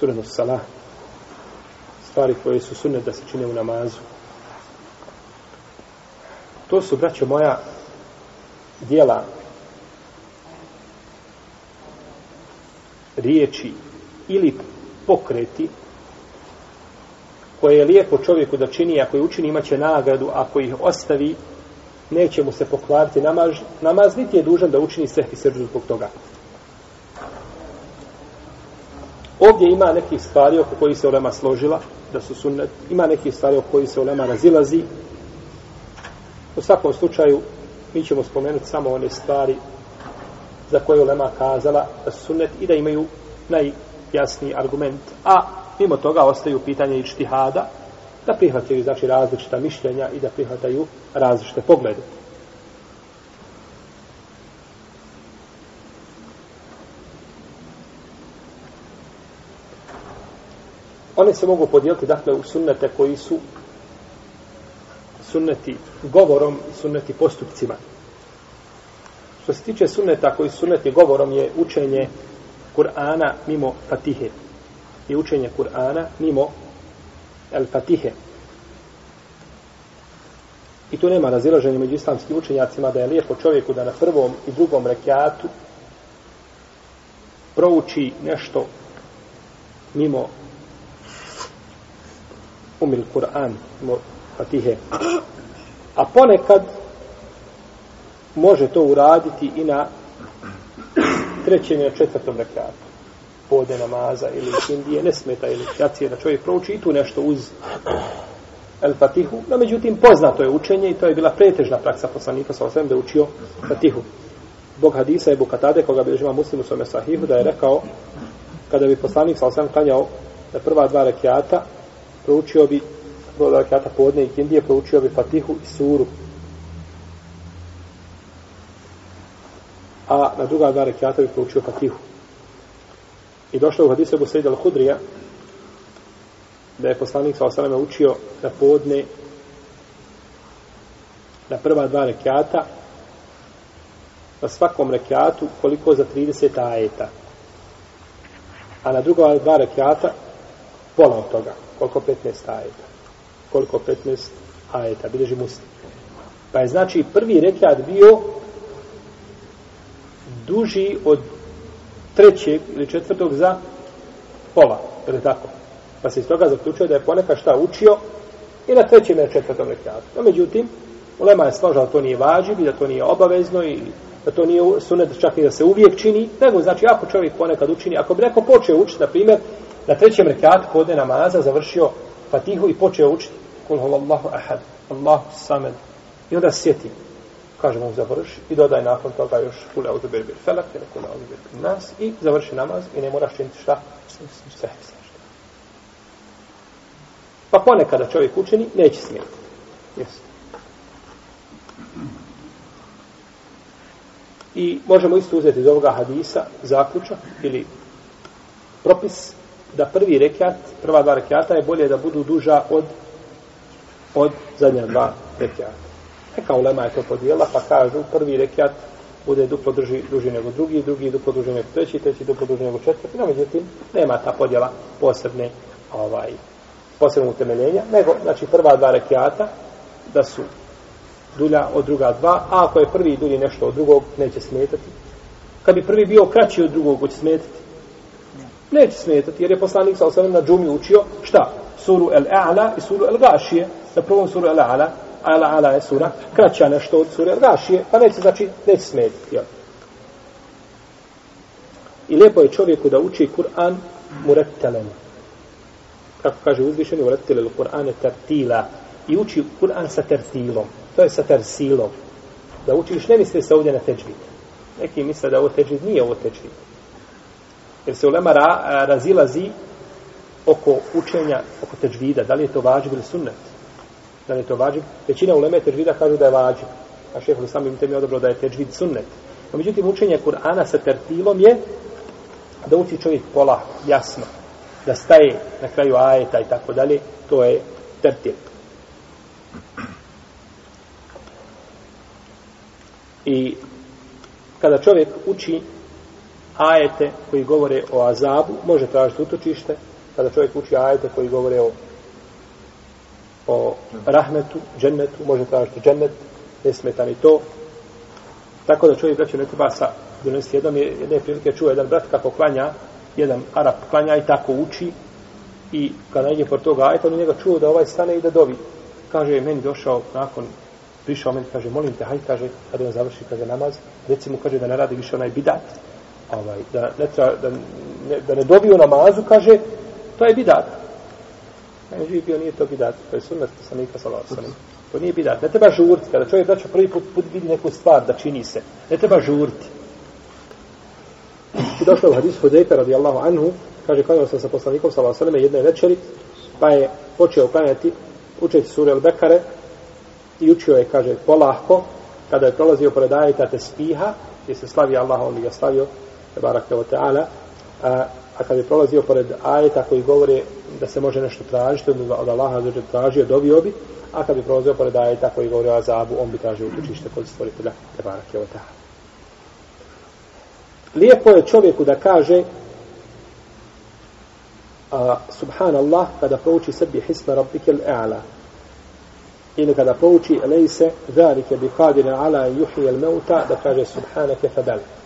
sunenu salah, stvari koje su sunne da se čine u namazu. To su, braćo moja, dijela riječi ili pokreti koje je lijepo čovjeku da čini, ako je učini imaće nagradu, ako ih ostavi, neće mu se pokvariti namaz, namaz niti je dužan da učini sehvi srđu zbog toga. Ovdje ima nekih stvari oko koji se ulema složila, da su sunnet, ima nekih stvari oko koji se ulema razilazi. U svakom slučaju, mi ćemo spomenuti samo one stvari za koje ulema kazala da su sunnet i da imaju najjasniji argument. A mimo toga ostaju pitanje i čtihada, da prihvataju znači, različita mišljenja i da prihvataju različite poglede. One se mogu podijeliti dakle u sunnete koji su sunneti govorom i sunneti postupcima. Što se tiče sunneta koji su sunneti govorom je učenje Kur'ana mimo Fatihe. I učenje Kur'ana mimo El Fatihe. I tu nema razilaženja među islamskim učenjacima da je lijepo čovjeku da na prvom i drugom rekiatu prouči nešto mimo umil Kur'an, Fatihe. A ponekad može to uraditi i na trećem i na četvrtom rekatu. pode namaza ili Indije, ne smeta ili jacije da čovjek prouči i tu nešto uz El Fatihu, no međutim poznato je učenje i to je bila pretežna praksa poslanika sa osvijem da je učio Fatihu. Bog hadisa je Bukatade, koga bi žima muslimu svome sahihu, da je rekao, kada bi poslanik sa osvijem klanjao na prva dva rekiata, proučio bi prva dva rekiata podne i kindije, proučio bi Fatihu i Suru. A na druga dva rekiata bi proučio Fatihu. I došlo u hadisu Ebu Sejid al-Hudrija da je poslanik sa osaleme učio na podne na prva dva rekiata na svakom rekiatu koliko za 30 ajeta. A na druga dva rekiata pola od toga. Koliko 15 ajeta. Koliko 15 ajeta. Bileži muslim. Pa je znači prvi rekiat bio duži od trećeg ili četvrtog za pola, je li tako? Pa se iz toga zaključuje da je ponekad šta učio i na trećem i na četvrtom rekiatu. No, međutim, Ulema je složala da to nije važiv i da to nije obavezno i da to nije sunet čak i da se uvijek čini, nego znači ako čovjek ponekad učini, ako bi neko počeo učiti, na primjer, na trećem rekatu kode namaza završio fatihu i počeo učiti. Kul Allahu ahad, Allahu samed i onda sjeti. Kažemo mu završi. I dodaj nakon toga još Kul auzu berbir felak ili Kul auzu berbir nas i završi namaz i ne moraš činiti šta? Sve pa ponekada čovjek učini neće smijeti. Jesu. i možemo isto uzeti iz ovoga hadisa zaključak ili propis da prvi rekat, prva dva rekata je bolje da budu duža od od zadnja dva rekata. Neka ulema je to podijela, pa kažu prvi rekat bude duplo drži, duži nego drugi, drugi duplo duži nego treći, treći duplo duži nego četvrti, no međutim, nema ta podjela posebne, ovaj, posebnog utemeljenja, nego, znači, prva dva rekiata, da su dulja od druga dva, a ako je prvi dulji nešto od drugog, neće smetati. Kad bi prvi bio kraći od drugog, hoće smetati? Neće smetati, jer je poslanik sa osam na džumi učio, šta? Suru El-A'la i suru El-Gašije. Na prvom suru El-A'la El ala je sura, kraća nešto od sure Gašije, pa neće, znači, neće smetati, Jel? I lijepo je čovjeku da uči Kur'an murettelen. Kako kaže uzvišeni, murettelel Kur'an je tertila. I uči Kur'an sa tertilom. To je sa tersilom. Da učiš, ne misli se ovdje na teđvid. Neki misle da ovo teđvid nije ovo teđvid. Jer se ulema ra, razilazi oko učenja, oko teđvida. Da li je to vađib ili sunnet? da li je to vađib. Većina uleme teđvida kažu da je vađib. A šehol sam im temi odobro da je teđvid sunnet. No, međutim, učenje Kur'ana sa tertilom je da uči čovjek pola jasno. Da staje na kraju ajeta i tako dalje. To je tertil. I kada čovjek uči ajete koji govore o azabu, može tražiti utočište, kada čovjek uči ajete koji govore o o rahmetu, džennetu, može tražiti džennet, ne smeta ni to. Tako da čovjek braće ne treba sa donesti jednom je jedne prilike čuo jedan brat kako klanja, jedan Arab klanja i tako uči i kada je pored toga ajeta, on njega čuo da ovaj stane i da dovi. Kaže, meni došao nakon, prišao meni, kaže, molim te, hajde, kaže, kada on završi, kaže, namaz, recimo, kaže, da ne radi više onaj bidat, ovaj, da, ne tra, da, ne, da ne dobiju namazu, kaže, to je bidat. Ne živi bio, nije to bidat, to je sunnet, poslanika sam nikad To nije bidat. Ne treba žurti. Kada čovjek braćo prvi put, put vidi neku stvar da čini se. Ne treba žurti. I došlo u hadisu Hudejka radijallahu anhu, kaže klanjao sam sa poslanikom sallallahu alejhi ve selleme jedne večeri, pa je počeo klanjati učeći sure al-Bekare i učio je, kaže, polahko, kada je prolazio pored ajeta te spiha, gdje se slavi Allah, on ga slavio, barake wa ta'ala, a, a kada je prolazio pored ajeta koji govore da se može nešto tražiti, od Allaha zađe tražio, dobio bi, a kada bi prolazio pored ajeta koji govore o azabu, on bi tražio utočište kod stvoritelja, te barake wa ta'ala. Lijepo je čovjeku da kaže a, subhanallah kada prouči sebi hisma rabbike l'a'la ili kada prouči lejse zalike bi qadirin ala yuhi al mauta da kaže subhanake fadalik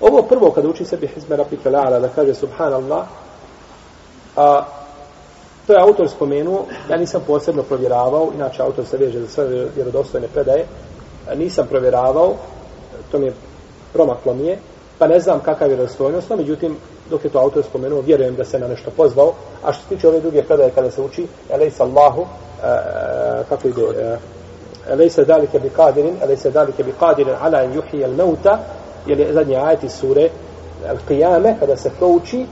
ovo prvo kada uči sebi Hizme rabbike l'a'la da kaže subhanallah a to je autor spomenuo ja nisam posebno provjeravao inače autor se veže za sve vjerodostojne predaje nisam provjeravao to mi je promaklo mi je pa ne znam kakav je vjerodostojnost, no međutim, dok je to autor spomenuo, vjerujem da se na nešto pozvao, a što se tiče ove druge predaje kada se uči, elejsa Allahu, kako ide, elejsa dalike bi kadirin, elejsa dalike bi kadirin, ala in juhi el meuta, jer je zadnji ajet iz sure, Al-Qiyame, kada se to uči,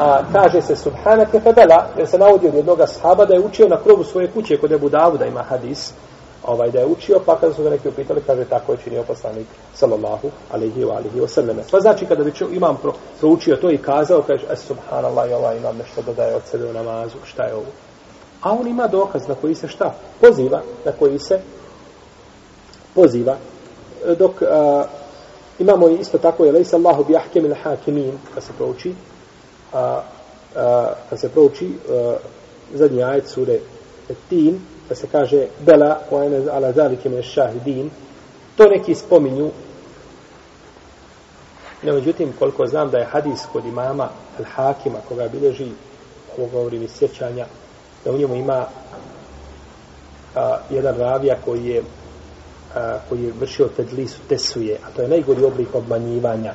a, kaže se Subhanake Febela, jer se navodi od jednog sahaba da je učio na krovu svoje kuće kod Ebu Davuda ima hadis, ovaj da je učio, pa kada su ga neki upitali, kaže tako je činio poslanik sallallahu alihi ve alihi wa selleme. Pa znači kada bi imam pro, proučio to i kazao, kaže es subhanallah, ovaj imam nešto dodaje od sebe u namazu, šta je ovo? A on ima dokaz na koji se šta? Poziva, na koji se poziva. Dok a, imamo isto tako je lejsa Allahu bi ahkemil hakimin, kad se prouči, a, a, kad se prouči a, zadnji ajet sure Tin, da se kaže bela wa ene ala zalike me šahidin to neki spominju. Ne međutim koliko znam da je hadis kod imama al hakima koga bileži ovo govorim iz sjećanja da u njemu ima a, jedan ravija koji je a, koji je vršio tedlisu tesuje a to je najgori oblik obmanjivanja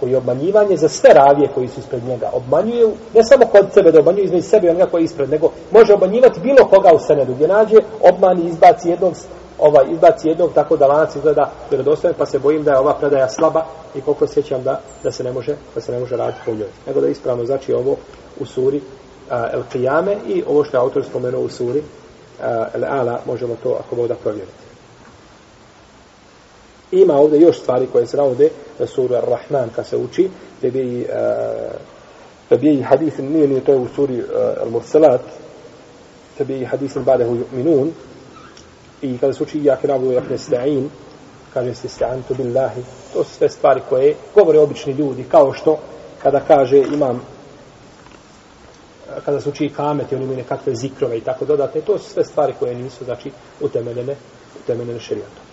koji je obmanjivanje za sve ravije koji su ispred njega. Obmanjuje ne samo kod sebe, da obmanjuje između sebe i onoga koji je ispred, nego može obmanjivati bilo koga u senedu, gdje nađe obmani izbaci jednog, ovaj, izbaci jednog, tako da lanac izgleda vjerodostojan, pa se bojim da je ova predaja slaba i koliko sjećam da, da se ne može da se ne može raditi po njoj. Nego da ispravno znači ovo u suri a, El Qiyame i ovo što je autor spomenuo u suri El Ala, možemo to ako Bog da provjeriti. Ima ovdje još stvari koje se navode na suru Ar-Rahman kad se uči, da bi e, da bi hadis nije nije to je u suri e, Al-Mursalat, da bi hadis ba'dahu yu'minun i kada se uči ja kirabu jak nesta'in, kaže se sta'antu billahi, to su sve stvari koje govore obični ljudi, kao što kada kaže imam kada se uči kamet i oni imaju nekakve zikrove i tako dodatne, to su sve stvari koje nisu, znači, utemeljene, utemeljene šerijatom.